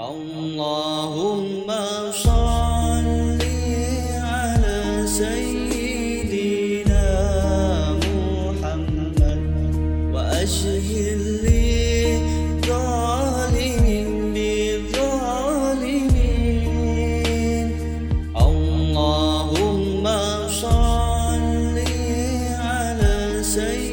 اللهم صل على سيدنا محمد وأشهد لي ظالم بالظالمين. اللهم صل على سيدنا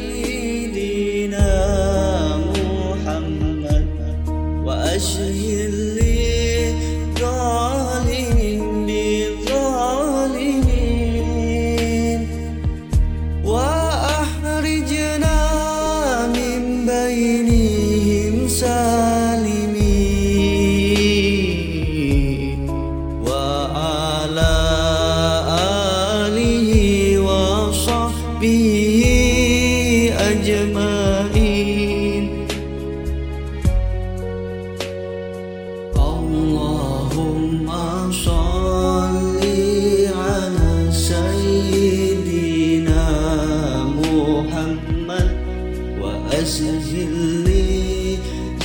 وأسجل لي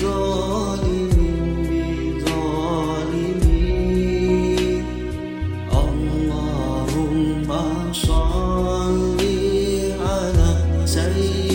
ظالم بظالمين اللهم صل على سيدنا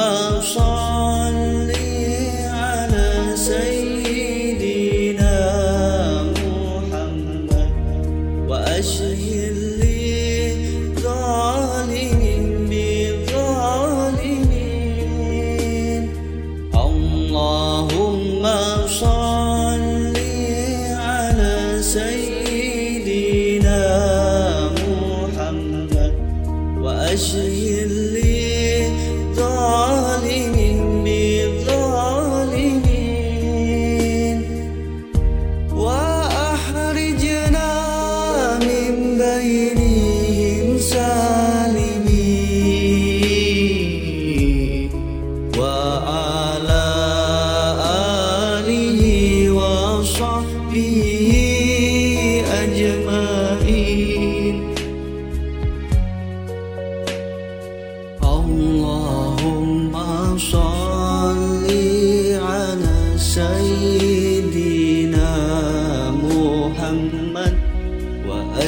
اللهم صل على سيدنا محمد وأشهد لي ظالم بالظالمين. اللهم صل على سيدنا محمد وأشهد لي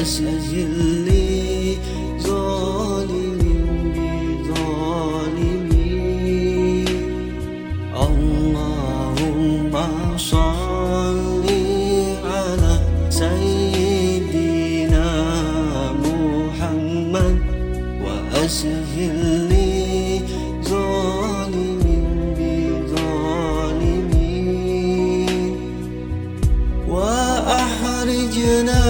وأسجل لي ظالم بظالمين اللهم صل على سيدنا محمد وأسهل لي ظالم بظالمين وأحرجنا